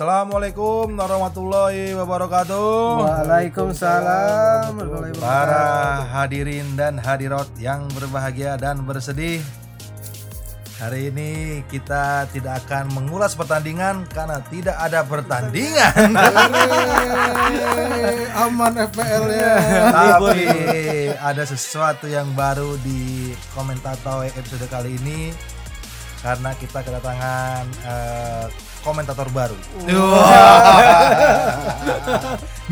Assalamualaikum warahmatullahi wabarakatuh. Waalaikumsalam Para hadirin dan hadirat yang berbahagia dan bersedih. Hari ini kita tidak akan mengulas pertandingan karena tidak ada pertandingan. Aman FPL ya. Tapi ada sesuatu yang baru di komentator episode kali ini karena kita kedatangan eh, komentator baru.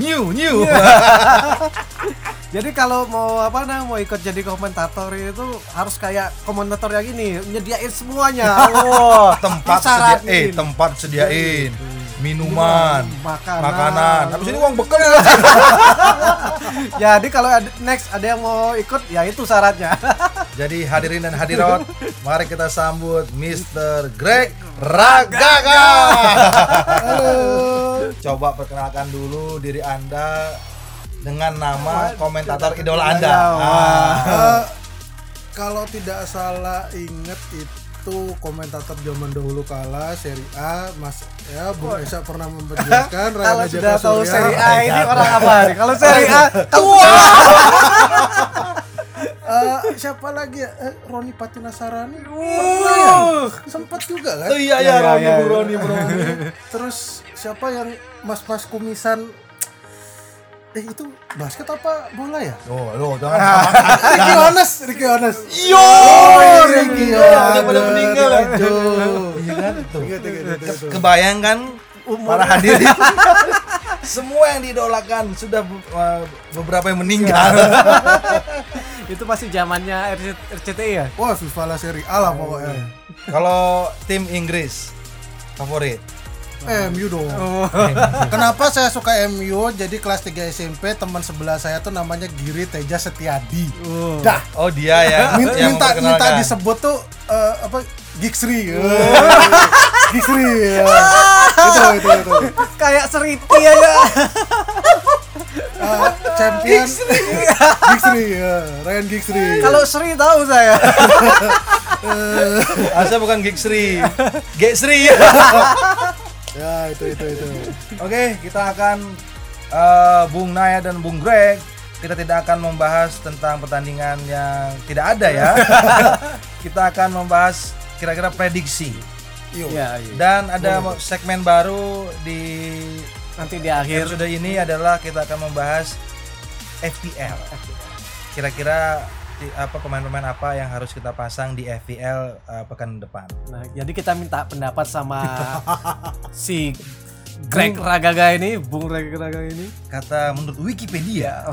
new, new. Jadi kalau mau apa nah mau ikut jadi komentator itu harus kayak komentator yang ini nyediain semuanya. Oh, tempat sedia, Disaranin. eh tempat sediain minuman, makanan. makanan. Habis ini uang bekal. Jadi kalau ada, next ada yang mau ikut ya itu syaratnya. Jadi hadirin dan hadirat, mari kita sambut Mr. Greg Ragaga. Halo. Coba perkenalkan dulu diri Anda dengan nama komentator idola Anda. Ah. Eh, kalau tidak salah inget itu komentator zaman dahulu kala seri A Mas ya Bung Esa pernah memperjelaskan Kalau sudah tahu seri A ini orang apa nih? Kalau seri A kamu Eh, siapa lagi ya? Eh, Roni Patunasarani pernah ya? Sempat juga kan? Oh iya Ya, ya, ya, Roni ya. Bro, Roni. Bro. terus siapa yang mas-mas kumisan? Eh itu basket apa bola ya? Oh, lo jangan. Ricky Ones Ricky Ones Yo, Ricky Iya, Ones udah pada meninggal. Aduh. Iya kan? Tuh. Kebayang kan para hadirin semua yang didolakan sudah be- uh, beberapa yang meninggal. itu pasti zamannya RC RCTI ya? Wah, FIFA La Serie A lah pokoknya. Kalau tim Inggris favorit. MU dong. Kenapa saya suka MU? Jadi kelas 3 SMP teman sebelah saya tuh namanya Giri Teja Setiadi. Dah. Oh dia ya. Minta minta disebut tuh eh, apa Gigsri. Gigsri. ya. itu itu itu. Kayak seriti aja. Eh, champion Gigsri ya. Ryan Gigsri. Kalau Sri tahu saya. Asa Ah, bukan Geeksri. Geeksri. Ya, itu itu itu. Oke, kita akan eh, Bung Naya dan Bung Greg kita tidak akan membahas tentang pertandingan yang tidak ada ya. kita akan membahas kira-kira prediksi. Yuk. Iya, iya. Dan ada segmen baru di Nanti di akhir episode ini adalah kita akan membahas FPL. Kira-kira apa pemain-pemain apa yang harus kita pasang di FPL eh, pekan depan. Nah, jadi kita minta pendapat sama si Greg Ragaga ini, Bung Greg Ragaga ini. Kata menurut Wikipedia,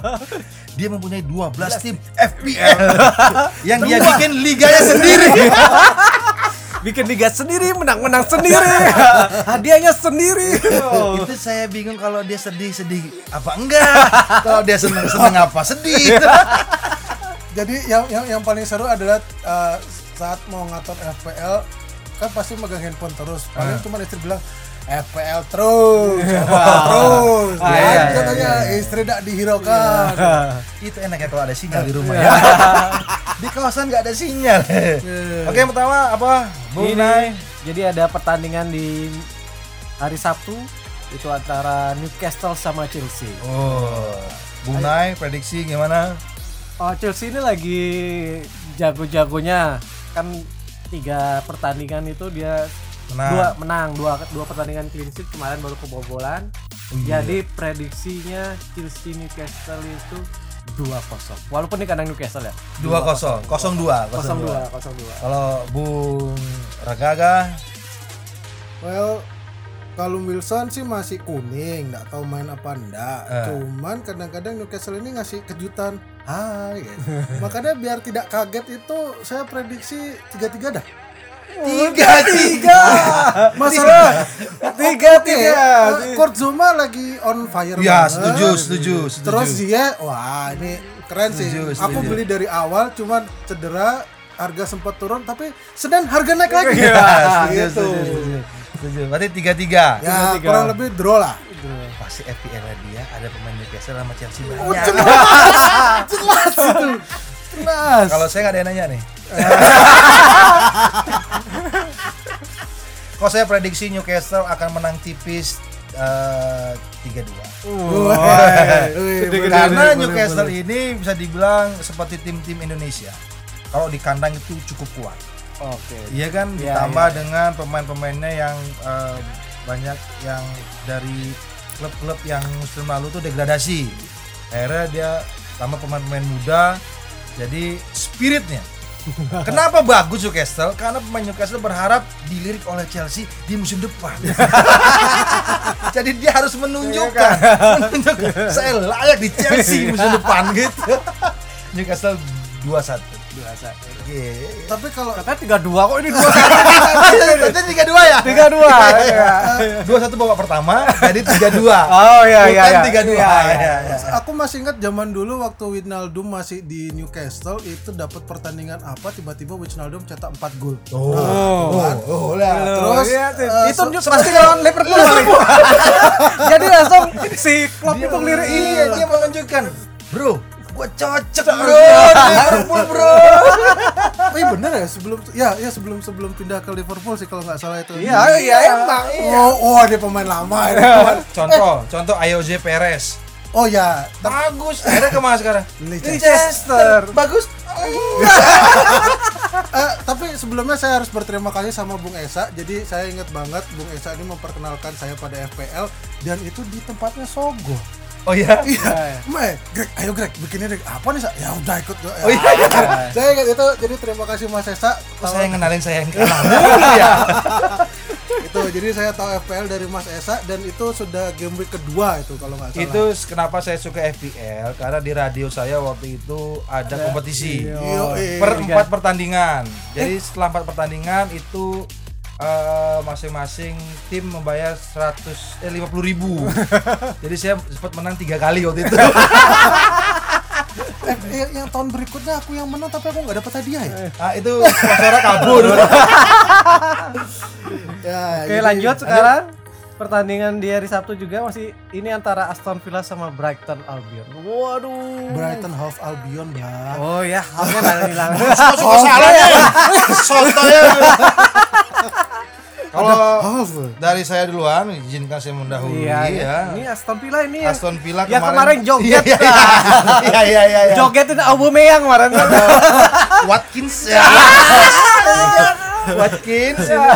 dia mempunyai 12 tim FPL yang dia bikin liganya sendiri. Bikin liga sendiri, menang-menang sendiri. Hadiahnya sendiri. Itu saya bingung kalau dia sedih-sedih apa enggak. Kalau dia seneng-seneng apa sedih. Jadi yang yang yang paling seru adalah eh, saat mau ngatur FPL kan pasti megang handphone terus. Paling Ah. cuma istri bilang FPL terus, FPL terus. Ah, Ya, iya, katanya istri tidak dihiraukan. Itu enak ya kalau ada sinyal di rumah ya. Di kawasan nggak ada sinyal. Oke, yang pertama apa? Nay. jadi ada pertandingan di hari Sabtu itu antara Newcastle sama Chelsea. Oh, Bung Nay prediksi gimana? Oh, Chelsea ini lagi jago-jagonya. Kan tiga pertandingan itu dia Menang. dua menang, dua dua pertandingan clean sheet kemarin baru kebobolan. Iya. Jadi prediksinya Chelsea Newcastle itu 2-0. Walaupun ini kandang Newcastle ya. 2-0, 0-2, 0-2, 0-2. Kalau Bung Ragaga Well, kalau Wilson sih masih kuning, nggak tahu main apa enggak. Eh. Cuman kadang-kadang Newcastle ini ngasih kejutan. Hai, gitu. makanya biar tidak kaget itu saya prediksi tiga-tiga dah. Tiga tiga. Masalah Tiga, Oke, eh, Kurt Zuma lagi on fire Ya, banget. setuju, setuju, setuju. Terus dia, wah ini keren sih. Setuju, Aku setuju. beli dari awal, cuman cedera, harga sempat turun, tapi sedang harga naik lagi. Ya, setuju, gitu. setuju, setuju. Setuju. Berarti tiga tiga. Ya, kurang lebih draw lah. Pasti FPL dia ada pemain Newcastle sama Chelsea Oh, banyak. jelas, jelas itu. Jelas. Kalau saya nggak ada yang nanya nih. Kalau saya prediksi Newcastle akan menang tipis eh, 3-2. Wih, wih, boleh, Karena Newcastle boleh. ini bisa dibilang seperti tim-tim Indonesia. Kalau di kandang itu cukup kuat. Oke. Iya kan Iya, ditambah iya. dengan pemain-pemainnya yang eh, banyak yang dari klub-klub yang musim lalu tuh degradasi. Akhirnya dia tambah pemain-pemain muda jadi spiritnya. Kenapa bagus Newcastle? Karena pemain Newcastle berharap dilirik oleh Chelsea di musim depan. Jadi dia harus menunjukkan, menunjukkan saya layak di Chelsea musim depan gitu. Newcastle 2-1. Biasa. Oke. Tapi kalau Katanya tiga dua kok ini dua tiga dua ya? tiga dua. Iya. Dua satu babak pertama, jadi tiga dua. Oh iya iya. Bukan iya. tiga dua. Iya, iya. Ya, ya. aku masih ingat zaman dulu waktu Wijnaldum masih di Newcastle itu dapat pertandingan apa tiba-tiba Wijnaldum cetak 4 gol. Oh, Oh. oh, oh, lah. Terus iya, eh, itu se- pasti lawan Liverpool. Jadi langsung si Klopp itu ngelirik iya, iya. dia menunjukkan, bro, gua cocok bro, di Liverpool bro. Oh, iya bener ya sebelum ya ya sebelum sebelum pindah ke Liverpool sih kalau nggak salah itu. Iya iya emang. Oh, oh dia pemain lama pemain- Contoh, contoh Ayoze Perez. Oh ya, Bagus. Akhirnya ke mana sekarang? Leicester. Bagus. Eh, tapi sebelumnya saya harus berterima kasih sama Bung Esa. Jadi saya ingat banget Bung Esa ini memperkenalkan saya pada FPL dan itu di tempatnya Sogo. Oh iya. Iya. Me, Greg, ayo Greg, bikinnya Greg. Apa nih, Sa? Ya udah ikut. Ya. Oh iya. saya ingat itu. Jadi terima kasih Mas Esa. Kok saya yang kenalin saya yang kalah mulu ya? itu jadi saya tahu FPL dari Mas Esa dan itu sudah game week kedua itu kalau nggak salah. Itu kenapa saya suka FPL karena di radio saya waktu itu ada kompetisi. Yo, eh. per empat pertandingan. Jadi setelah empat pertandingan itu eh, masing-masing tim membayar 100 eh 50 ribu. Jadi saya sempat menang tiga kali waktu itu. Eh, yang, yang tahun berikutnya aku yang menang tapi aku nggak dapat hadiah ya. Ah itu sponsornya kabur. ya Oke jadi- lanjut sekarang pertandingan di hari Sabtu juga masih ini antara Aston Villa sama Brighton Albion. Waduh. Brighton Hove Albion, Bah. Oh ya, halnya nggak hilang. Suka salah ya. Sotonya. Kalau dari saya duluan, izinkan saya mendahului Iya, ya. iya. Ini Aston Villa ini ya. Aston Villa Ya, kemarin, kemarin joget. Iya iya iya iya iya. iya. Jogetin Aubameyang kemarin. Watkins ya. Watkins ini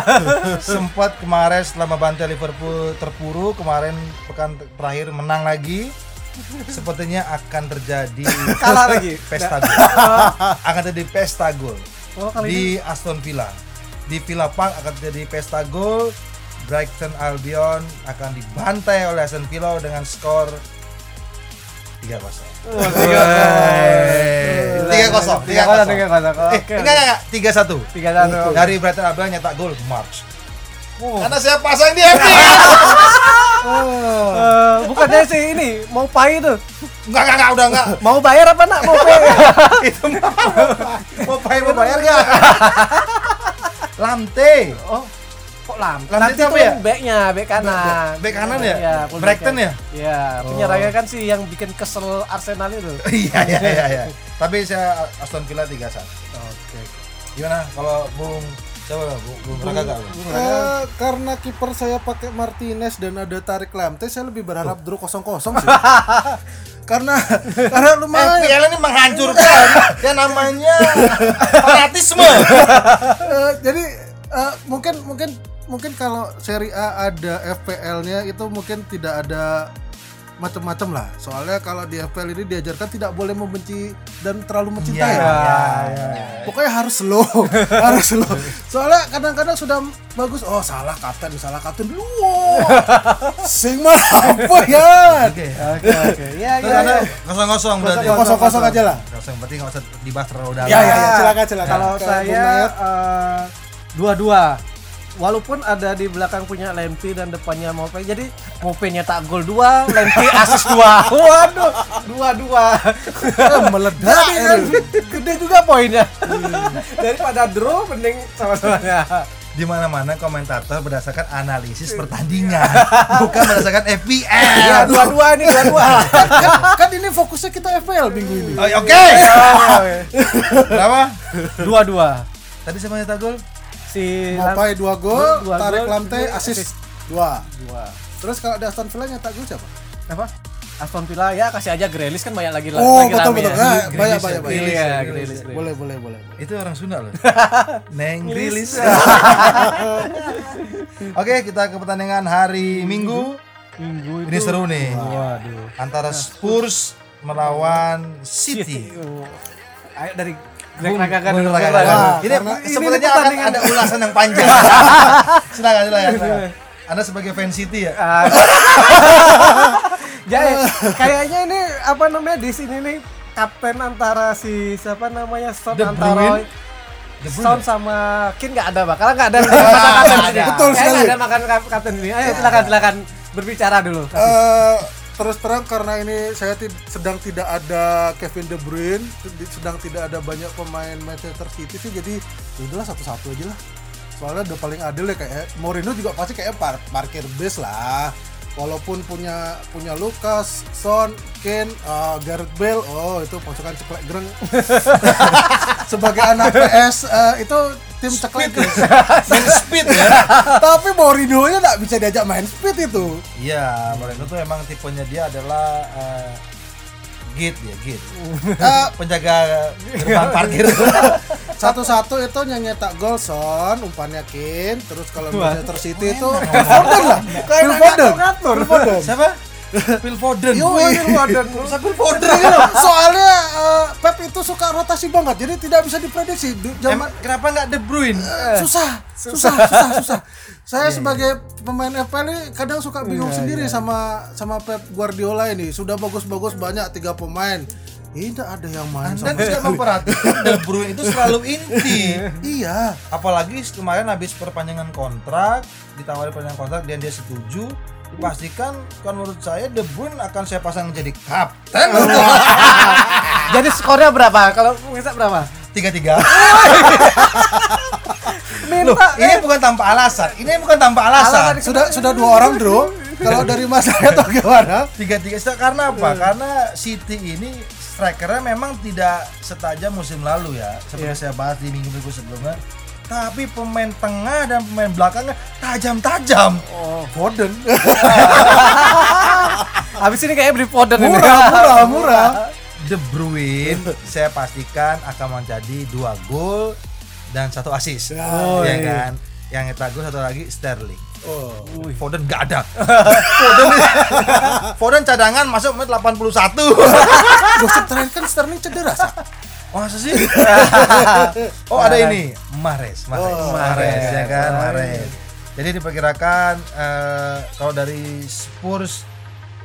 sempat kemarin setelah membantai Liverpool terpuruk kemarin pekan terakhir menang lagi sepertinya akan terjadi Kalah lagi. pesta gol akan terjadi pesta gol Oh, di Aston Villa di Villa Park akan terjadi pesta gol. Brighton Albion akan dibantai oleh Aston Villa dengan skor 3-0 tiga kosong. Tiga kosong. Tiga kosong. eh Oke. enggak enggak tiga satu. Tiga satu. dari Brighton Albion nyetak gol March. Oh. karena saya pasang di FPL Eh, bukannya sih ini. Mau pay itu. Enggak enggak enggak udah enggak. Mau bayar apa nak? Mau pay? Itu mau mau bayar mau bayar enggak Lamte. Oh kok lam Lam nanti itu ya? backnya back kanan. Back kanan ya? Iya, full Brighton back ya? iya penyerangnya kan sih yang bikin kesel Arsenal itu. Iya iya iya iya. Tapi saya Aston Villa 3-1 oke. Gimana? Kalau Bung coba Bung, Bung Raka enggak Bung? Eh, karena kiper saya pakai Martinez dan ada tarik Lamte, saya lebih berharap draw kosong kosong sih. Karena karena lumayan. FPL ini menghancurkan ya namanya fanatisme Eh, jadi eh, mungkin mungkin mungkin kalau Serie A ada FPL-nya itu mungkin tidak ada macam-macam lah. Soalnya kalau di FPL ini diajarkan tidak boleh membenci dan terlalu mencintai. Iya, iya, Pokoknya harus slow, harus slow. Soalnya kadang-kadang sudah bagus, oh salah kapten, salah kapten dulu. Sing mah apa ya? oke oke oke ya ya ya. kosong-kosong berarti Kosong-kosong aja lah. kosong berarti nggak usah dibahas terlalu dalam Ya ya ya, silakan silakan. kalau saya eh, dua-dua walaupun ada di belakang punya Lempi dan depannya Mope jadi Mope nyetak gol dua Lempi asis dua. Waduh dua-dua. Eh, meledak Jadi kan ini. gede juga poinnya. Daripada draw mending sama-samanya di mana-mana komentator berdasarkan analisis pertandingan bukan berdasarkan FPL ya dua-dua nih dua-dua. Kan, kan ini fokusnya kita FPL minggu ini. Oh, oke. Berapa? Dua-dua. Tadi siapa nyetak gol Si Mopai 2 gol, Dua Tarik gol, Lamte dua assist assist. 2. dua. Terus kalau di Aston Villa nyetak gol siapa? Apa? Aston Villa ya kasih aja Grealish kan banyak lagi Oh, lagi betul betul. ya. Nah, banyak banyak ya, banyak. Iya, Grealish. Boleh boleh boleh. Itu orang Sunda loh. Neng. Grealish. Oke, kita ke pertandingan hari Minggu. Minggu itu. Ini seru nih. Waduh. Antara Spurs melawan City. Oh. Ayo dari Dulu. Ragagan. Wah, Ini ini sebenarnya akan ada ulasan yang panjang. silakan, silakan. silakan. Anda sebagai fan City ya? Ah. Jadi kayaknya ini apa namanya di sini nih kapten antara si siapa namanya Son De antara. Son sama Kin nggak ada bakal nggak ada kapten ada. sini. Betul sekali. nggak ada makan kap- kapten sini. Ayo silakan silakan berbicara dulu. Eh, terus terang karena ini saya sedang tidak ada Kevin De Bruyne, sedang tidak ada banyak pemain Manchester City sih jadi ya udahlah satu-satu aja lah. Soalnya udah paling adil ya kayak Mourinho juga pasti kayak par parkir base lah. Walaupun punya punya Lucas, Son, Kane, eh, Gareth Bale, oh itu pasukan ceklek gereng. Sebagai anak PS eh, itu tim ceklek. Main speed ya? Tapi Mourinho nya nggak bisa diajak main speed itu. Iya, Mourinho tuh emang tipenya dia adalah eh, gate ya, gate. Eh, Penjaga gerbang parkir. Satu-satu itu nyetak gol Son, umpannya Kane, terus kalau. Manchester City itu Foden lah. Phil Foden. Siapa? Phil Foden. Yo, Phil Foden. Phil Foden. Iya loh, Soalnya eh, Pep itu suka rotasi banget, jadi tidak bisa diprediksi. Zaman kenapa nggak De Bruyne? Eh, susah, susah, susah, susah. Saya sebagai pemain FPL ini kadang suka bingung sendiri sama sama Pep Guardiola ini. Sudah bagus-bagus banyak tiga pemain. Tidak ada yang main Anda tidak memperhatikan De Bruyne itu selalu inti. Iya. Apalagi kemarin habis perpanjangan kontrak, ditawari perpanjangan kontrak dan dia setuju, dipastikan kan menurut saya De Bruyne akan saya pasang jadi kapten. Jadi skornya berapa? Kalau bisa berapa? Tiga tiga. Loh, ini bukan tanpa alasan. Ini bukan tanpa alasan. Sudah sudah dua orang, Bro. Kalau dari Mas saya atau gimana? Tiga tiga karena apa? Karena City ini strikernya memang tidak setajam musim lalu ya, seperti Iya. saya bahas di minggu-minggu sebelumnya. Tapi pemain tengah dan pemain belakangnya tajam-tajam. Oh. Foden. Habis ini kayak beli Foden ini. murah, murah, murah. De Bruyne saya pastikan akan menjadi dua gol dan satu assist. Oh, ya iya. kan? Yang nyetak gol satu lagi Sterling. Oh. Wih. Foden nggak ada. Foden, Foden cadangan masuk menit 81. Gosip terakhir kan Sterling cedera, Sa. Masa sih? oh ada ini Mahrez, Mahrez, Oh, Mahrez, ya kan. Mahrez. Jadi diperkirakan eh, kalau dari Spurs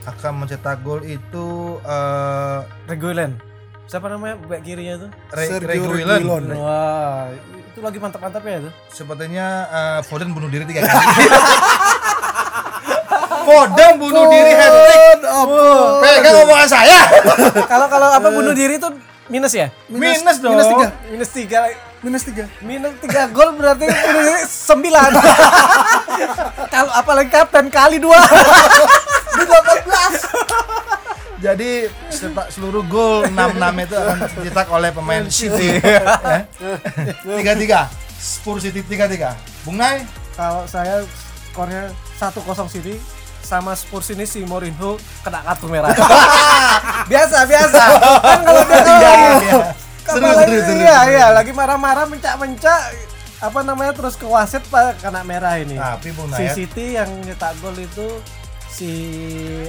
akan mencetak gol itu eh Reguilen. Siapa namanya back kirinya itu? Re- Sergio Reguilon. Reguilon. Wah, itu lagi mantap-mantapnya itu. Sepertinya eh, Foden bunuh diri tiga kali. Foden bunuh diri hat trick. Pegang omongan saya. Kalau kalau apa bunuh diri itu minus ya? Minus dong. Minus tiga. Minus tiga. Minus tiga. Minus tiga gol berarti sembilan. Kalau apalagi kapten kali dua. Di 18. Jadi seta- seluruh gol 6-6 itu akan dicetak oleh pemain City. Ya. Tiga-tiga. Spurs City tiga-tiga. Bung Nay, Kalau saya skornya 1-0 City sama Spurs ini si Mourinho kena kartu merah. biasa biasa. Kan kalau dia kalau Iya, lagi- iya. kalau Seru, lagi- seru, seru, Iya seru. iya lagi marah-marah mencak-mencak apa namanya terus ke wasit pak kena merah ini. Tapi Bung si City yang nyetak gol itu si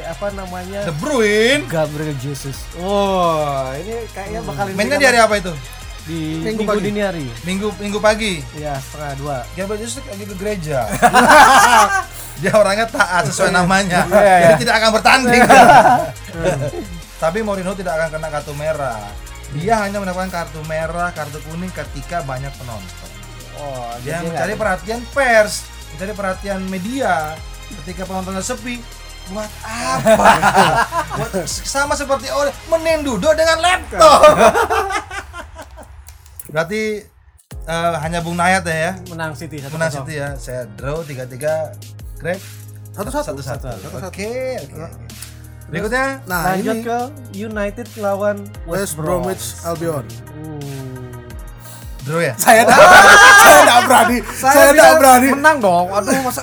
apa namanya De Bruyne Gabriel Jesus. Oh, ini kayaknya bakal mainnya di hari apa itu? di Minggu minggu, pagi. dini hari. Minggu Minggu pagi. Iya, setengah dua. Gabriel Jesus lagi ke gereja. Dia orangnya taat sesuai namanya. Iya, iya. Jadi tidak akan bertanding. Tapi Mourinho tidak akan kena kartu merah. Dia hanya mendapatkan kartu merah, kartu kuning ketika banyak penonton. Oh, Dia mencari nggak- perhatian pers, mencari perhatian media. Ketika penontonnya sepi, buat apa? Buat- sama seperti orang menendudo dengan laptop. Berarti eh, hanya Bung Nayat ya, ya? menang City satu menang City ya. Saya draw 3-3. Greg Satu-satu. satu-satu. Satu-satu. Oke, oke. Berikutnya Nah, Lanjut ini ke United lawan West Bromwich Albion. Uh, Draw ya? Saya enggak saya enggak berani. Saya bilang berani. Menang dong. Aduh masa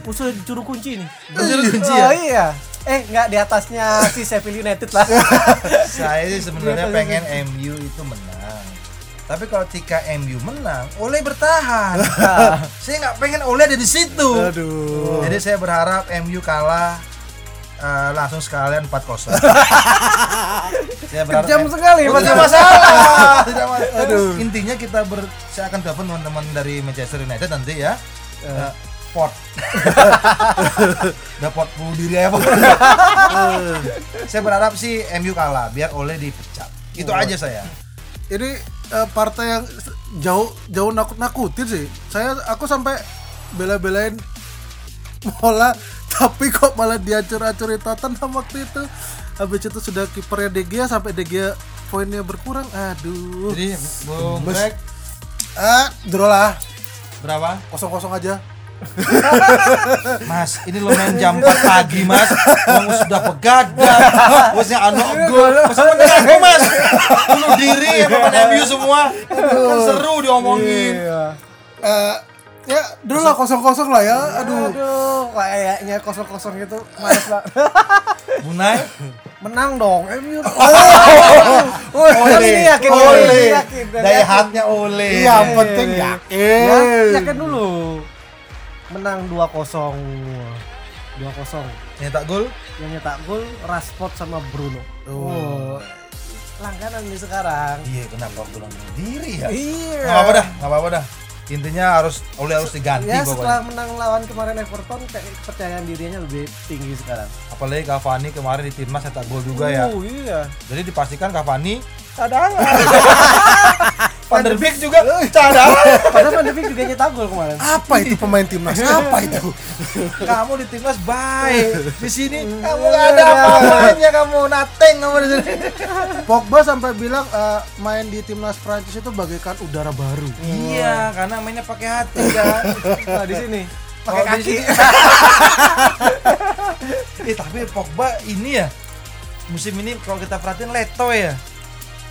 musuh juru kunci nih. Juru kunci Oh ya? iya. Eh nggak di atasnya si Sheffield United lah. Saya sih sebenarnya Iya, pengen MU itu menang. Tapi kalau ketika MU menang, Ole bertahan. saya nggak pengen Ole ada di situ. Aduh. Jadi saya berharap MU kalah eh, langsung sekalian 4-0. saya berharap Kejam sekali, Oh, Mas. tidak masalah. Masalah. Intinya kita ber saya akan telepon teman-teman dari Manchester United nanti ya. Eh, pot. Udah pot bunuh diri ya Pak. saya berharap sih MU kalah biar Ole dipecat. Itu aja saya. Ini eh, partai yang jauh jauh nakut-nakutin sih. Saya aku sampai bela-belain Mola tapi kok malah diacur-acurin Tottenham waktu itu. Habis itu sudah kipernya De Gea sampai De Gea poinnya berkurang. Aduh. Jadi Bung Greg Ah, draw lah. berapa? Kosong-kosong aja. Mas, ini lo main jam 4 pagi, Mas. Kamu sudah begadang. Bosnya anu gol. Masa menang aku, Mas? Bunuh diri ya pemain MU semua. Kan seru diomongin. Iya. Eh, ya, draw lah kosong-kosong lah ya. Aduh. Aduh, kayaknya kosong-kosong itu males lah. Bunai, Menang dong, MU. Oh, ini yakin, Ole. ini yakin. dan Daya yakin. hatnya Ole. Iya, yang penting yakin. Ya, yakin dulu. Menang 2-0. 2-0. Nyetak gol. Yang nyetak gol Rashford sama Bruno. Oh. Oh. Langganan nih sekarang. Iya, kenapa bunuh diri ya? Iya. Nggak apa-apa dah, nggak apa-apa dah. Intinya harus Ole harus diganti Ya setelah pokoknya. menang lawan kemarin Everton kayak kepercayaan dirinya lebih tinggi sekarang. Apalagi Cavani kemarin di timnas nyetak gol juga ya. Oh iya. Jadi dipastikan Cavani cadangan. Van der Beek juga cadangan. Padahal Van de Beek juga nyetak gol kemarin. Apa itu pemain timnas? Apa itu? kamu di timnas baik di sini kamu nggak ada apa-apanya kamu nothing kamu di sini Pogba sampai bilang eh, main di timnas Prancis itu bagaikan udara baru. iya karena mainnya pakai hati kan Nah, di sini Pakai pakai kaki. eh tapi Pogba ini ya musim ini kalau kita perhatiin leto ya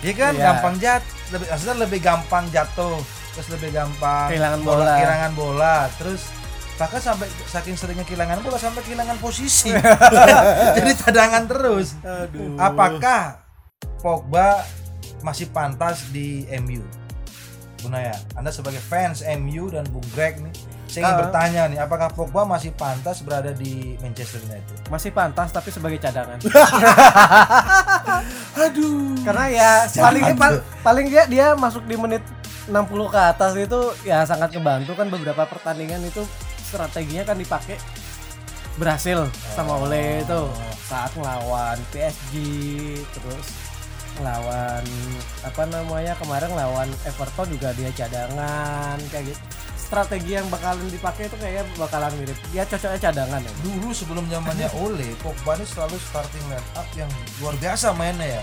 Iya kan Iya. gampang jat lebih maksudnya lebih gampang jatuh terus lebih gampang Kehilangan bola. kehilangan bola terus bahkan sampai saking seringnya kehilangan bola sampai kehilangan posisi jadi cadangan terus Aduh. Apakah Pogba masih pantas di MU? Bunaya, Anda sebagai fans MU dan Bung Greg nih, saya ingin Ah. bertanya nih, apakah Pogba masih pantas berada di Manchester United? Masih pantas tapi sebagai cadangan. Aduh. Karena ya paling pal- paling dia dia masuk di menit 60 ke atas itu ya sangat kebantu kan beberapa pertandingan itu strateginya kan dipakai berhasil sama Ole itu. Saat ngelawan PSG terus ngelawan apa namanya kemarin lawan Everton juga dia cadangan kayak gitu strategi yang bakalan dipakai itu kayaknya bakalan mirip dia cocoknya cadangan ya Dulu sebelum zamannya Ole, Pogba ini selalu starting line up yang luar biasa mainnya ya.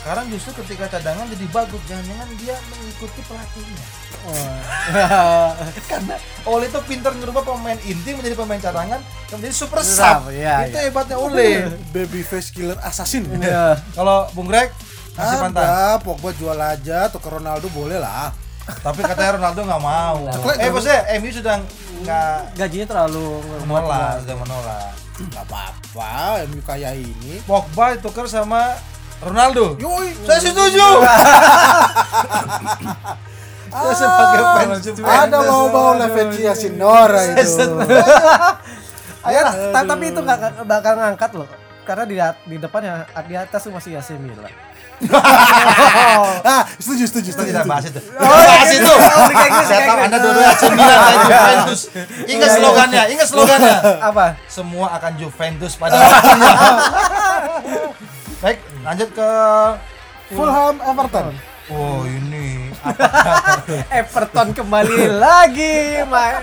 Sekarang justru ketika cadangan jadi bagus, jangan-jangan dia mengikuti pelatihnya. Wah. Karena Ole itu pintar merubah pemain inti menjadi pemain cadangan, yang menjadi super Sub, sub. iya, itu iya. hebatnya Ole. Baby face killer assassin. Iya. Kalau Bung Greg masih pantas. Pogba jual aja, tuh ke Ronaldo boleh lah. Tapi katanya Ronaldo nggak mau. Eh maksudnya MU sudah nggak gajinya terlalu menolak, sudah menolak. Gak apa-apa, MU kayak ini. Pogba ditukar sama Ronaldo. Yoi, Saya setuju. Saya sebagai fans Juventus. ada mau bawa Levenzi Sinora itu. Ya, ta- tapi itu nggak bakal ngangkat loh. Karena di di depannya di atas tuh masih AC Milan. ah, setuju, setuju, Kita setuju. tidak setuju. bahas itu. bahas itu. Liga Inggris, Saya tahu. Anda Milan dan Juventus. Ingat slogannya, ingat slogannya. Apa? Semua akan Juventus pada waktunya. Baik, lanjut ke Fulham Everton. Oh ini Everton kembali lagi main.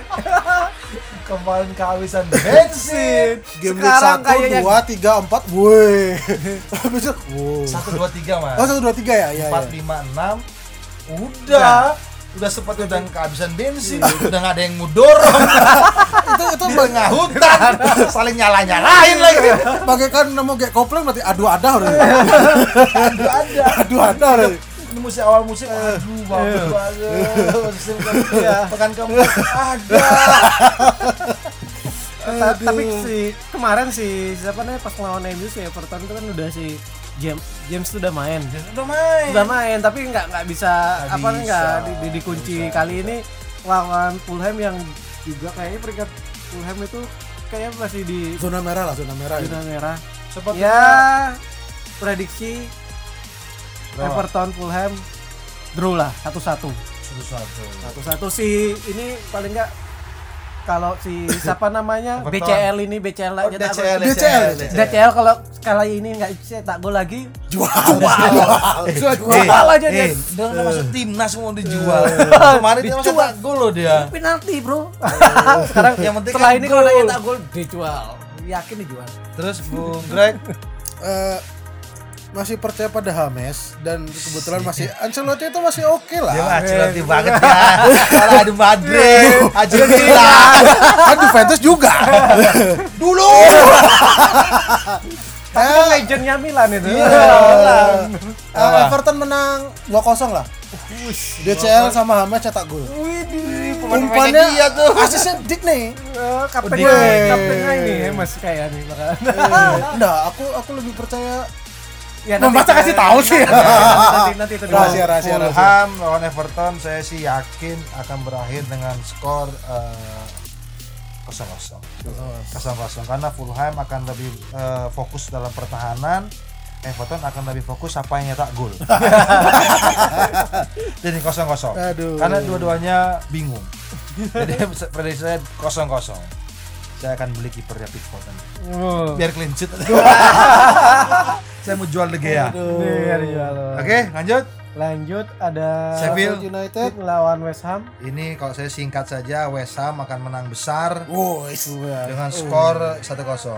Kemarin kehabisan bensin. Game week satu, dua, tiga, empat, woi. Satu dua tiga mas. Oh, satu, dua, tiga ya? Iya, Empat iya. lima enam. Udah. Udah sempat udah kehabisan bensin, udah nggak ada yang mau dorong Itu, itu di tengah hutan, saling nyala nyalain lagi. bagaikan nemu kayak kopling berarti adu ada udah. Aduh ada. Adu ada. Ini musik awal musim aduh bagus banget. Musim keempat pekan keempat ada. Ta- tapi si kemarin si siapa nih pas ngelawan MU si Everton itu kan udah si James James tuh udah main. Udah main. Udah main tapi nggak nggak bisa Nggak apa nggak di, di- dikunci. Bisa. kali ini lawan Fulham yang juga kayaknya peringkat Fulham itu kayaknya masih di zona merah lah zona merah ini. zona merah. Sepertinya ya prediksi Berapa? Everton Fulham draw lah satu satu satu-satu satu satu si ini paling nggak kalau si siapa namanya Everton. BCL ini BCL Oh, aja tak DCL, gol. DCL. DCL kalau kali ini nggak cetak gol lagi jual Jual, Jual aja dia. eh, dia masuk timnas mau dijual. Kemarin dia masuk Dijual. tak gol loh dia. penalti bro sekarang Yang penting setelah kan ini kalau tak gol dijual yakin dijual Terus Bung Greg, Eh, masih percaya pada Hames dan kebetulan masih Ancelotti itu masih oke lah. Dia mah Ancelotti banget ya. Kalau ada Madrid, Argentina. kan Juventus juga. Dulu. tapi kan legendnya Milan itu. Eh, Everton menang 2-0 lah. DCL sama Hames cetak gol. Widih, umpannya dia tuh. asisnya Dick nih Eh, kapten Udah. kaptennya ini ya mas kayak nih makanya enggak aku aku lebih percaya ya, Membaca kasih tahu sih. nanti nanti itu Rahasia, rahasia, rahasia. Fulham lawan Everton saya sih yakin akan berakhir dengan skor eh, kosong kosong kosong kosong karena Fulham akan lebih eh, fokus dalam pertahanan Everton akan lebih fokus apa yang nyetak gol jadi kosong kosong karena dua-duanya bingung jadi prediksi saya kosong kosong saya akan beli kipernya Pickford. Oh. biar clean sheet saya mau jual De Gea jual. oke lanjut lanjut ada Sheffield United lawan West Ham Ini kalau saya singkat saja West Ham akan menang besar wow dengan skor 1-0.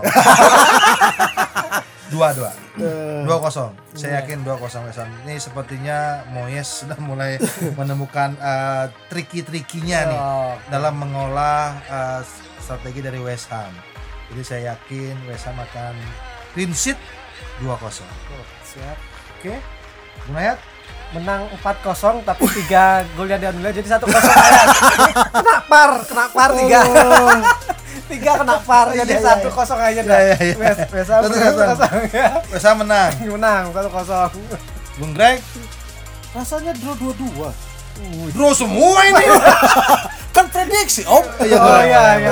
Dua dua, dua kosong. Saya yakin dua kosong West Ham. Ini sepertinya Moyes sudah mulai menemukan eh, triki-trikinya nih Oh. dalam mengolah eh, strategi dari West Ham. Jadi saya yakin West Ham akan clean sheet 2-0. Oke, siap Bung Nayat? menang 4-0 tapi 3 golnya diambil jadi 1-0 kayak kena par kena par 3 3 kena par jadi Iya, iya, 1-0 aja dah Iya, iya, iya. Kosong. 1-0 ya West Ham menang. menang 1-0 Bung Greg? rasanya draw dua-dua Bro semua ini. kan prediksi om Iya, oh iya iya.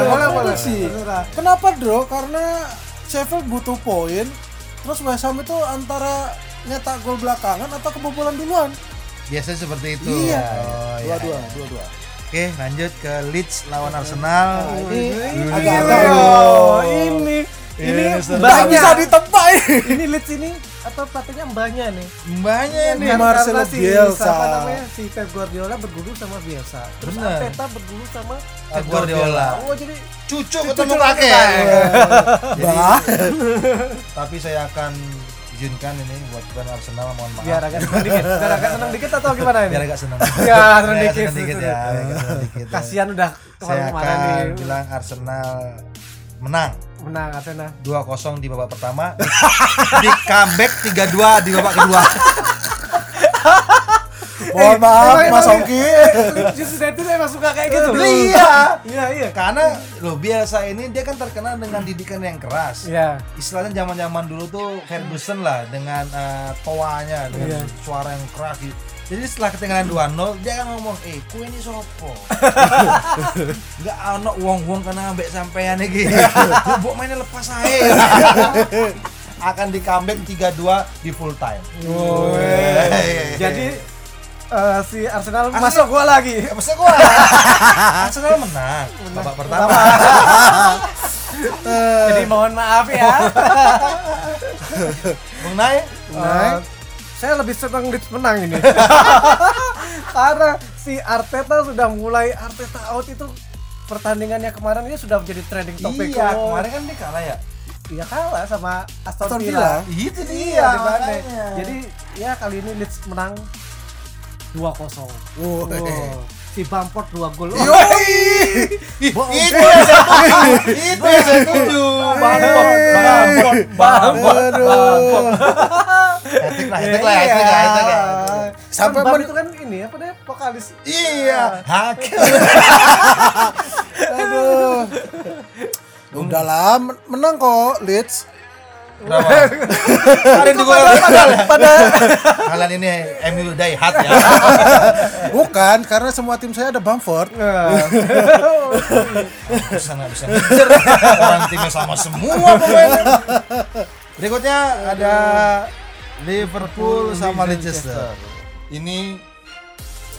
Terserah. kenapa draw karena Sheffield butuh poin terus West Ham itu antara nyetak gol belakangan atau kebobolan duluan Biasanya seperti itu. iya Oh, iya. dua-dua dua-dua Oke, lanjut ke Leeds lawan Arsenal. Nah, ini Ini agak-agak oh, ini ini Iya, seru. Nggak mbahnya bisa ditebak ini Leeds ini atau pelatihnya mbahnya nih Mbaknya nih. Ini Marcelo si, Bielsa. siapa namanya si Pep Guardiola berguru sama Bielsa terus Bener. Arteta berguru sama Ah, Guardiola. oh jadi Cucu ketemu kakek. Jadi, Bah. tapi saya akan izinkan ini buat fans Arsenal mohon maaf. biar agak senang dikit biar agak senang dikit atau gimana ini Biar agak senang. Ya, senang dikit. senang dikit ya. ya. kasihan udah Saya akan bilang Arsenal menang menang Arsenal 2-0 di babak pertama. di comeback 3-2 di babak kedua. mohon maaf Emang- Mas Ongki Justru itu emang suka kayak gitu Iya. iya iya Karena lo biasa ini dia kan terkenal dengan didikan yang keras. iya istilahnya zaman-zaman dulu tuh Ferguson lah dengan eh, toanya dengan Iya. suara yang keras gitu. Jadi setelah ketinggalan 2-0 dia kan ngomong, "Eh, kue ini sopo?" Enggak ono wong-wong kena ambek sampean iki. Bubuk mainnya lepas ae. Akan di comeback 3-2 di full time. Woi. jadi eh, si Arsenal masuk gua lagi Ya, maksudnya gua Arsenal menang babak pertama. jadi mohon maaf ya Bung Nay, Eh, saya lebih senang Leeds menang ini karena si Arteta sudah mulai Arteta out itu pertandingannya kemarin ini sudah menjadi trending topik iya, Oh, kemarin kan dia kalah ya. iya kalah sama Aston, Aston Villa. Villa. Itu Iya, di mana? makanya. Jadi ya kali ini Leeds menang 2-0. Woi. Wow. Si Bamford 2 gol. Oh, itu yang saya tuju. Itu yang saya tuju. Bamford, Bamford, Bamford, Bamford. Hattrick lah, itu lah, itu lah, itu lah. Sampai Bam itu kan ini apa deh vokalis. Iya, hakim. Aduh. Udah lah, men- menang kok Leeds. Kalian juga Pada kalian ini MU die hard ya. Bukan, karena semua tim saya ada Bamford. bisa nggak bisa ngejar orang timnya sama semua pemainnya. Berikutnya ada Liverpool sama Leicester. Ini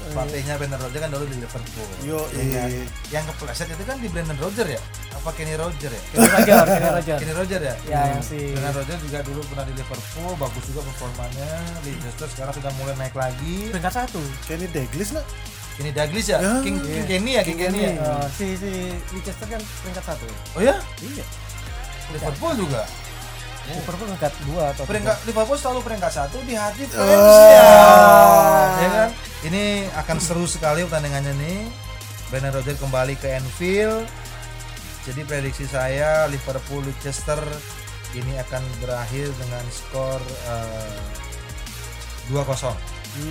pelatihnya Brendan Rodgers kan dulu di Liverpool. Yo, Ya kan? iya. Yang kepleset itu kan di Brendan Rodgers ya? Apa Kenny Rodgers ya? Kenny Roger, Kenny Roger. Kenny Rodgers ya? Ya, yang si- Brendan Rodgers juga dulu pernah di Liverpool, bagus juga performanya. Leicester sekarang sudah mulai naik lagi. Peringkat satu. Kenny Dalglish nak? Kenny Douglas ya? Ya. King, King Kenny ya? King Kenny ya? Oh, si si Leicester kan peringkat satu. Oh ya? Iya. Liverpool juga? Liverpool peringkat dua atau peringkat Liverpool selalu peringkat satu di hati fans Oh. ya. Ya kan? Ini akan seru sekali pertandingannya nih. Brendan Rodgers kembali ke Anfield. Jadi prediksi saya Liverpool Leicester ini akan berakhir dengan skor eh, 2-0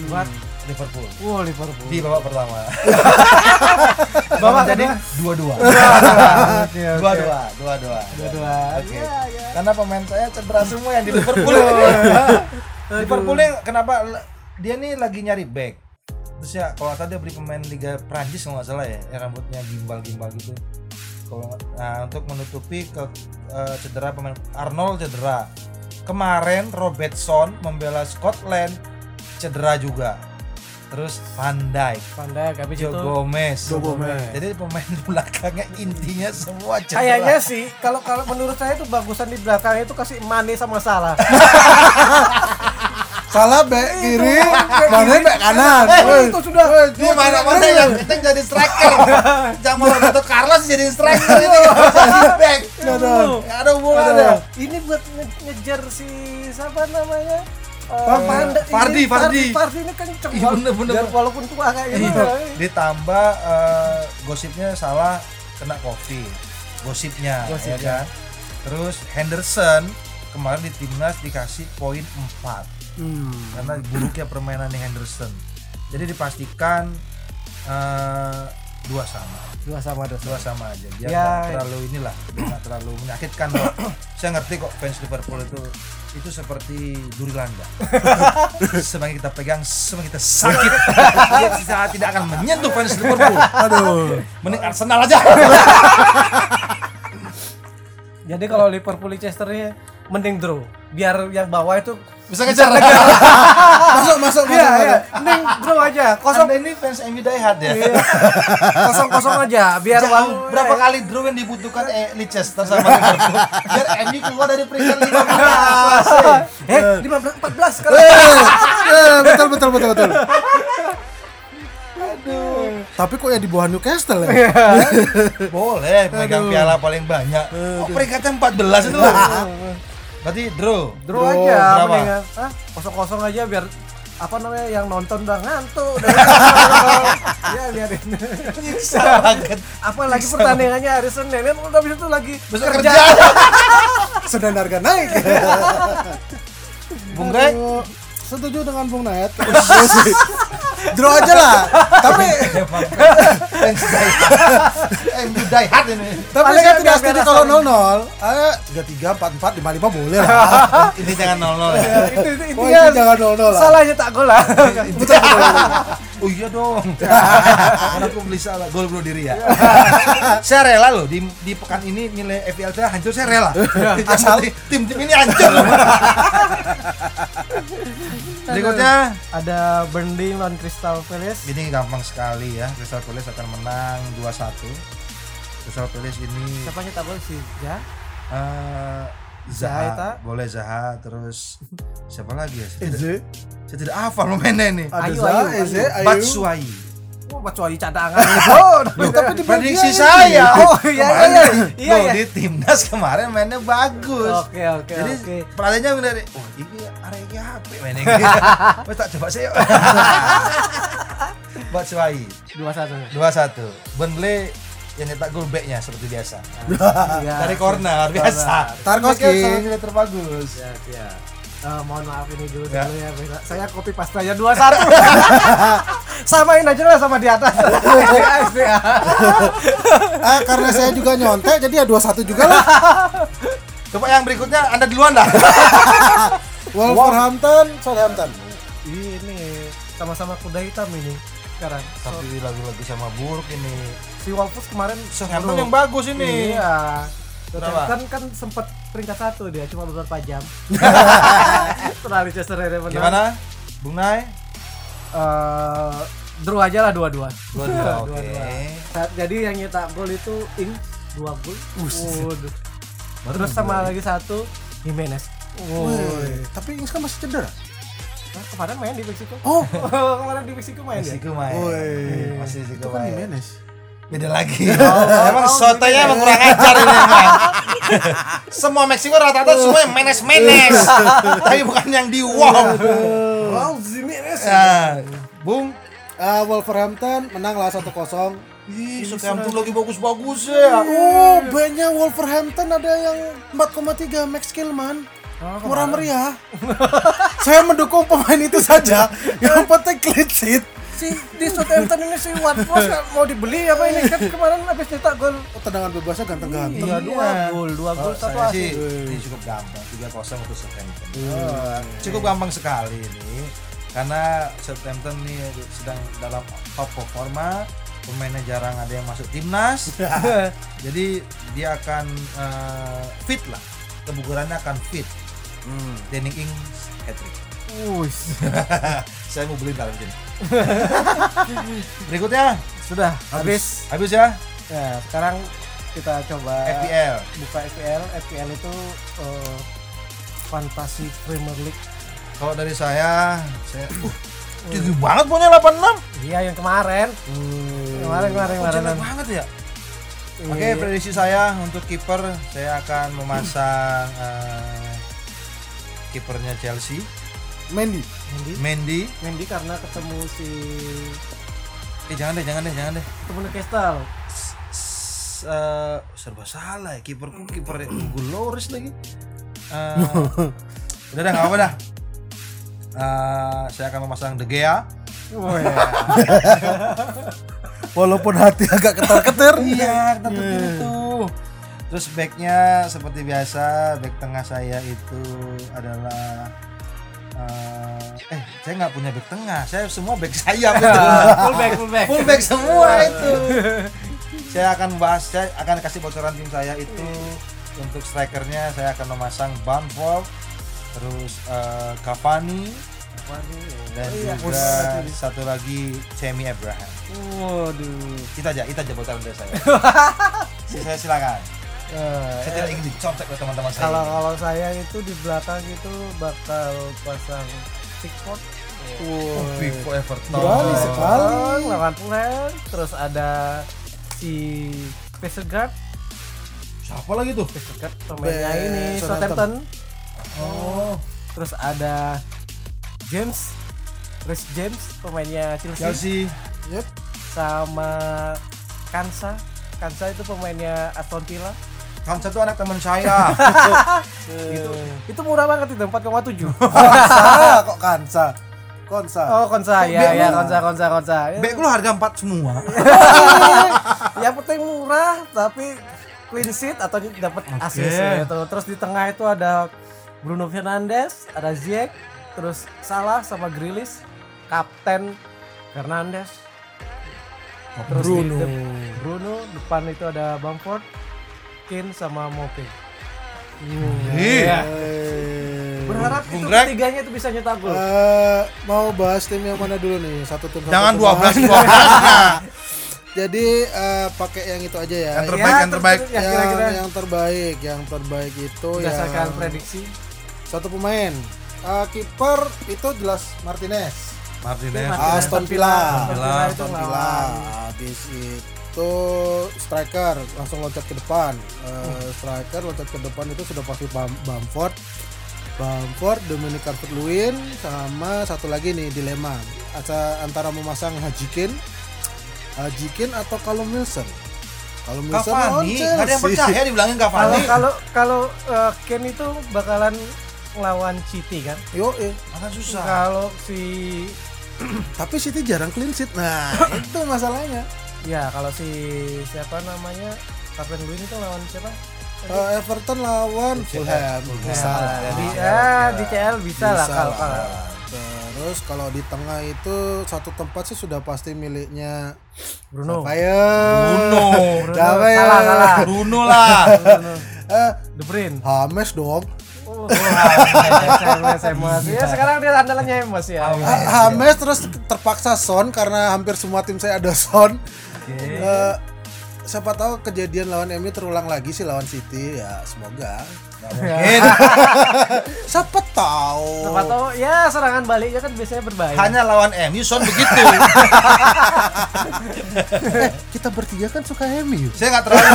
Buat Liverpool Wow Liverpool. di babak pertama. Babak jadi kedua. 2-2. Oke, oke. 2-2, 2-2. Dua-dua. Oke. Karena pemain saya cedera semua yang di Liverpool. Liverpool kenapa dia nih lagi nyari back. Terus ya kalau tadi dia beli pemain Liga Prancis kalau nggak salah ya, yang rambutnya gimbal-gimbal gitu. Kalau nah, untuk menutupi ke eh, cedera pemain Arnold cedera. Kemarin Robertson membela Scotland cedera juga. Terus Van Dijk, Van Dijk habis Joe itu Gomez. Joe Gomez. Jadi pemain belakangnya intinya semua cedera. Kayaknya sih kalau kalau menurut saya itu bagusan di belakang itu kasih Mane sama Salah. Salah back kiri, mana back kanan. Eh, itu sudah. Ini mana mana yang kita jadi striker. Zaman Roberto Carlos jadi striker ini jadi ada hubungannya. Ini buat nge- ngejar si siapa namanya? Panda- Fardi, ini Fardi. Fardi ini kan cuma Iya, bener, bener. biar walaupun tua kayak gitu. Iya. Ditambah eh, gosipnya salah kena covid. Gosipnya, Gosipnya. ya kan. Terus Henderson kemarin di timnas dikasih poin 4 Hmm. karena buruknya permainan di Henderson. Jadi dipastikan eh, dua sama. Dua sama dosa. dua sama aja biar Ya. terlalu inilah nggak terlalu menyakitkan kok. saya ngerti kok fans Liverpool itu itu seperti duri landa. Semakin kita pegang semakin kita sakit. Dia saat tidak akan menyentuh fans Liverpool. Aduh. mending Arsenal aja. Jadi kalau Liverpool Leicester ini mending draw. Biar yang bawah itu bisa ngejar Masuk, masuk, masuk. Iya, iya. Mending draw aja. kosong Kosong ini fans MU die hard ya kosong kosong aja biar Jauh, berapa kali draw yang dibutuhkan eh, Leicester sama Liverpool biar MU keluar dari peringkat 15 Eh, 15 14 kan. Eh, eh, betul, betul, betul, betul. Tapi kok ya di bawah Newcastle ya? Boleh, megang piala paling banyak. Oh, peringkatnya 14 itu. Berarti draw. Draw Draw, aja berapa? mendingan. Hah? Kosong-kosong aja biar apa namanya yang nonton udah ngantuk udah ya biarin Nyiksa banget. apalagi pertandingannya hari Senin kan udah bisa tuh lagi Besok kerja kerja. Sedang harga naik. Bung Aduh, Setuju dengan Bung Nayat. Draw aja lah. Tapi fans die hard. MU die hard ini. tapi saya tidak setuju kalau asal. 0-0. Ah, 33, 44, 55 boleh lah. Ini jangan 0-0 ya. itu, itu intinya jangan 0-0 lah. salahnya tak gol lah Betul, betul, betul. Oh iya dong. Karena aku beli salah gol bunuh diri ya. saya rela loh di, di pekan ini nilai FPL saya hancur saya rela. Asal tim-tim ini hancur. Berikutnya ada Burnley lawan Crystal Palace ini gampang sekali ya. Crystal Palace akan menang 2-1. Crystal Palace ini siapa nyetak gol sih ya eh Zaha boleh Zaha terus siapa lagi ya? Saya tidak, Eze, saya tidak hafal pemainnya nih. ada Ayu, Zaha, Ayu, Eze, Ayu. Batshuayi. Oh, kecuali cadangan oh, Loh, tapi di Prediksi saya. Oh, iya, Kemarin iya, iya, loh, iya. di timnas kemarin mainnya bagus. Oke oke Jadi oke. pertanyaannya benar, oh ini area iki HP mainnya. Wes tak coba saya. Dua satu. 2-1. Burnley yang nyetak gol backnya seperti biasa. Ya, Dari corner biasa. Tarkowski. Nilai terbagus. Ya, ya. Eh, mohon maaf ini dulu Ya. sebelumnya beda. Saya copy paste aja 21. Samain aja lah sama di atas. Ah, karena saya juga nyontek jadi ya 21 juga lah. Coba yang berikutnya Anda duluan dah. Wolverhampton, Southampton. Ini sama-sama kuda hitam ini sekarang. So, Tapi lagi-lagi sama buruk ini. si Wolves kemarin Southampton yang bagus ini. Iya. Southampton kan sempat peringkat satu dia cuma beberapa jam. Setelah Leicester United menang. Gimana? Bung Nay? Eh, draw aja lah dua-dua. Dua-dua, oke. Saat- Jadi yang nyetak gol itu Ing dua gol. Terus sama lagi satu Jimenez. Woi, tapi Ings kan masih cedera. Kemarin main di Meksiko. Oh, kemarin di Meksiko main ya. Meksiko main. Woi. Masih Meksiko itu kan main. Jimenez. Beda lagi. emang sotonya emang kurang ajar ini emang. Semua Meksiko rata-rata semua yang menes-menes. Tapi bukan yang di wow. Wow, Jimenez. Nah, Bung, Ah, Wolverhampton menang lah 1-0. Ih, Southampton lagi bagus-bagus ya. Oh, bandnya Wolverhampton ada yang 4,3 Max Killman. Oh, Murah meriah. Saya mendukung pemain itu saja. Yang penting clean sheet. si di Southampton ini si Watford mau dibeli apa ini? Kan kemarin habis nyetak gol. Oh, tendangan bebasnya ganteng-ganteng. iya dua gol dua gol Oh, satu asis. ini cukup gampang. 3-0 untuk Southampton. Oh, cukup gampang sekali ini. Karena Southampton ini sedang dalam top performa. Pemainnya jarang ada yang masuk timnas. Jadi dia akan eh, fit lah. Kebugarannya akan fit Hmm. Danny Ings hat trick Wush. saya mau beli dalam sini berikutnya sudah habis. habis. Ya? Ya sekarang kita coba FPL buka FPL FPL itu eh, fantasi Premier League. Kalau dari saya saya uh, tinggi banget punya 86 iya yang kemarin. Kemarin kemarin Oh, kemarin. jelek banget ya? Oke, Iya. prediksi saya untuk kiper saya akan memasang eh, kipernya Chelsea, Mendy. Mendy Mendy. Mendy karena ketemu si Eh jangan deh, jangan deh, jangan deh. ketemu Newcastle S- eh, serba salah ya kiperku kiper Hugo Lloris lagi. Eh, udah dah nggak apa dah. Eh, saya akan memasang De Gea. Wah, ya. Walaupun hati agak ketar-ketir. Iya, kita itu. Terus backnya seperti biasa, back tengah saya itu adalah eh, eh saya nggak punya back tengah, saya semua back sayap itu. full back full back Full back semua itu. saya akan bahas, saya akan kasih bocoran tim saya itu untuk strikernya saya akan memasang Bamford, terus eh, Cavani dan Oh iya, juga Cavani. satu lagi Cemi Abraham. waduh Kita aja, itu aja bocoran dari saya. saya silakan. Eh, Saya tidak ingin dicontek oleh teman-teman saya. kalau kalau saya itu di belakang itu bakal pasang Pickford Oh, big for Everton. Berani sekali. lawan Fulham terus ada si Vestergaard Siapa lagi tuh? Vestergaard pemainnya Be- ini Southampton. Southampton oh terus ada James Chris James pemainnya Chelsea, Chelsea. Yep. sama Kansa Kansa itu pemainnya Aston Villa Kan satu anak teman saya. itu itu murah banget itu 4,7 Kansa kok Kansa. Konsa. oh Konsa ya ya Konsa Konsa Konsa Back lu harga 4 semua. yang penting murah tapi clean sheet atau dapat assist gitu. Terus di tengah itu ada Bruno Fernandes, ada Ziyech, terus Salah sama Grealish, Kapten Fernandes. Terus di Bruno. de- Bruno depan itu ada Bamford, Kane sama Mope. Iya. Eh, Berharap Bung itu Greg? ketiganya itu bisa nyetak gol. eh, mau bahas tim yang mana dulu nih? Satu tim. Jangan pemain. 12 12 nah. Jadi eh, pakai yang itu aja ya. Yang terbaik, yang terbaik. Ya, yang, kira-kira yang terbaik, yang terbaik itu berdasarkan yang prediksi. satu pemain. Eh, kiper itu jelas Martinez. Martinez. Martinez. Aston Villa. Aston Villa Aston Villa. Habis itu striker langsung loncat ke depan. Eh, striker loncat ke depan itu sudah pasti Bam- Bamford. Bamford, Dominic Calvert-Lewin sama satu lagi nih dilema Asa- antara memasang Hajikin Hajikin atau Callum Wilson. Callum Wilson Cavani, nggak ada yang percaya dibilangin Kalau Cavani. kalau kalau eh, Kane itu bakalan lawan City kan. Yo, eh. Akan susah. Kalau si Tapi City jarang clean sheet. Nah, itu masalahnya. Ya kalau si siapa namanya Kapten Green itu lawan siapa? Eh, Everton lawan Fulham. Bisa Nah, lah. di ya, di CL bisa, lah Bisa kalau lah. kalau Terus kalau di tengah itu satu tempat sih sudah pasti miliknya Bruno. Ya? Bruno. Bruno. Ya? Salah, salah. Bruno lah. Eh, De Bruyne. Hames dong. Oh. Ya sekarang dia andalannya Hemes ya. Ha- Hames terus terpaksa Son karena hampir semua tim saya ada Son. Eh, siapa tahu kejadian lawan MU terulang lagi sih lawan City ya semoga. Mungkin Siapa tahu. Siapa tahu ya serangan baliknya kan biasanya berbahaya. hanya lawan MU Son begitu. Eh, kita bertiga kan suka MU. Saya nggak terlalu.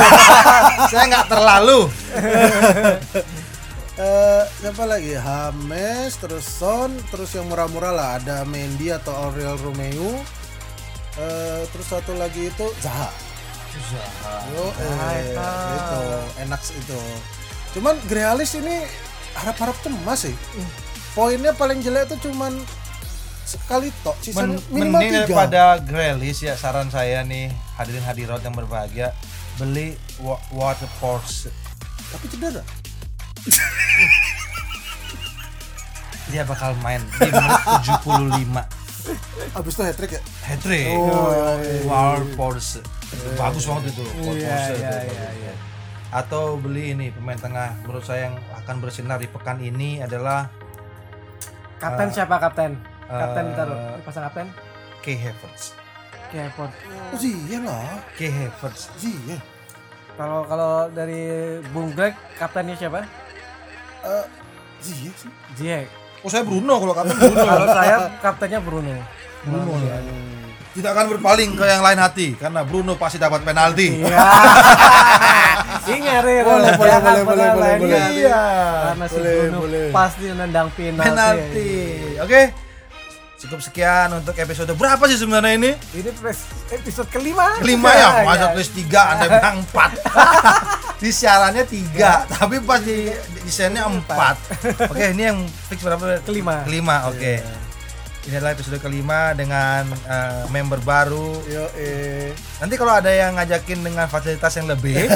Saya nggak terlalu. Eh, siapa lagi? Hames, terus Son, terus yang murah-murah lah ada Mendy atau Aurel Romeo. Eh, terus satu lagi itu Zaha. Yo, Zaha, eh, itu enak itu. Cuman Grealish ini harap-harap cemas sih. Poinnya paling jelek itu cuman sekali tok, sisa Men minimal mending tiga. daripada Grealish ya saran saya nih hadirin hadirat yang berbahagia beli wa water Porsche Tapi cedera. dia bakal main di menit 75 Abis itu hat trick ya. hat trick Oh, iya, iya. water Porsche bagus banget itu Water Iya, Porsche iya, iya, iya. atau beli ini pemain tengah menurut saya yang akan bersinar di pekan ini adalah Kapten siapa kapten? Kapten eh, taruh. Pasang kapten? Kay Havertz Kepot. Oh, iya lah. Kay Havertz Iya. Kalau kalau dari Bung Greg kaptennya siapa? Eh, iya sih. Ziyech. Oh saya Bruno kalau kapten Bruno Kalau saya kaptennya Bruno. Bruno ya. tidak akan berpaling ke yang lain hati karena Bruno pasti dapat penalti Iya. Ini ngeri Boleh, boleh, Ya boleh, boleh, boleh. Iya. Karena si Bruno boleh. pasti nendang penalti. penalti. Oke. Cukup sekian untuk episode berapa sih sebenarnya ini? Ini episode kelima. Kelima ya, masa Iya. tulis tiga, anda bilang empat. di siarannya tiga, tapi pas di desainnya empat. Oke, ini yang fix berapa? Kelima. Kelima, oke. Ini adalah episode kelima dengan eh, member baru. Yo, eh. Nanti kalau ada yang ngajakin dengan fasilitas yang lebih,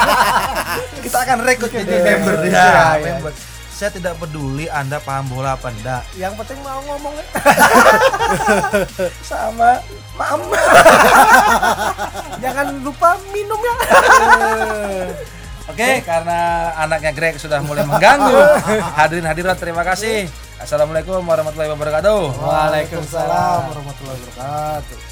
kita akan rekrut jadi member Iya, ya, iya. member. Saya tidak peduli Anda paham bola apa enggak. Yang penting mau ngomong. Sama mama. Jangan lupa minum ya. Oke, karena anaknya Greg sudah mulai mengganggu. Hadirin hadirat terima kasih. Assalamualaikum warahmatullahi wabarakatuh. Waalaikumsalam. warahmatullahi wabarakatuh.